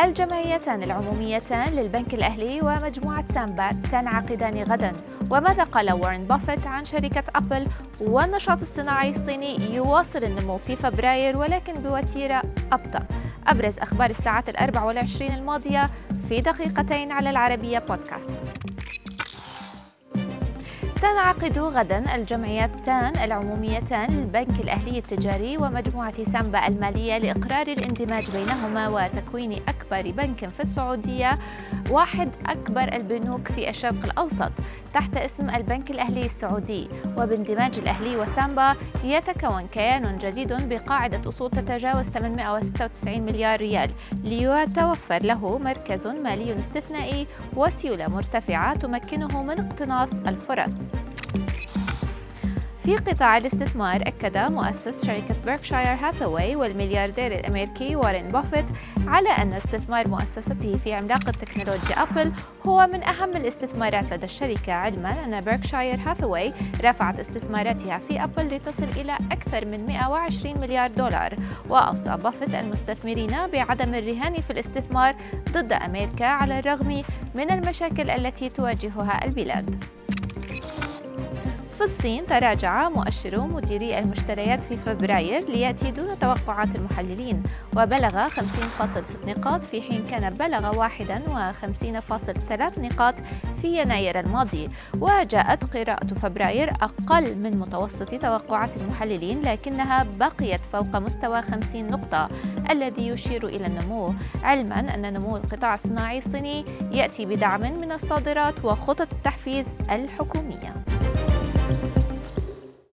الجمعيتان العموميتان للبنك الأهلي ومجموعة سامبا تنعقدان غدا. وماذا قال وارن بافيت عن شركة أبل؟ والنشاط الصناعي الصيني يواصل النمو في فبراير ولكن بوتيرة أبطأ. أبرز أخبار الساعات الأربع والعشرين الماضية في دقيقتين على العربية بودكاست. تنعقد غدا الجمعيتان العموميتان للبنك الأهلي التجاري ومجموعة سامبا المالية لإقرار الاندماج بينهما وتكوين أكبر بنك في السعودية واحد أكبر البنوك في الشرق الأوسط تحت اسم البنك الأهلي السعودي. وباندماج الأهلي وسامبا يتكون كيان جديد بقاعدة أصول تتجاوز 896 مليار ريال ليتوفر له مركز مالي استثنائي وسيولة مرتفعة تمكنه من اقتناص الفرص. في قطاع الاستثمار أكد مؤسس شركة بيركشاير هاثاواي والملياردير الأمريكي وارين بافيت على أن استثمار مؤسسته في عملاق التكنولوجيا أبل هو من أهم الاستثمارات لدى الشركة علما أن بيركشاير هاثاواي رفعت استثماراتها في أبل لتصل إلى أكثر من 120 مليار دولار. وأوصى بافيت المستثمرين بعدم الرهان في الاستثمار ضد أمريكا على الرغم من المشاكل التي تواجهها البلاد. في الصين تراجع مؤشر مديري المشتريات في فبراير ليأتي دون توقعات المحللين وبلغ 50.6 نقاط في حين كان بلغ 51.3 نقاط في يناير الماضي. وجاءت قراءة فبراير أقل من متوسط توقعات المحللين لكنها بقيت فوق مستوى 50 نقطة الذي يشير إلى النمو. علما أن نمو القطاع الصناعي الصيني يأتي بدعم من الصادرات وخطط التحفيز الحكومية. thank you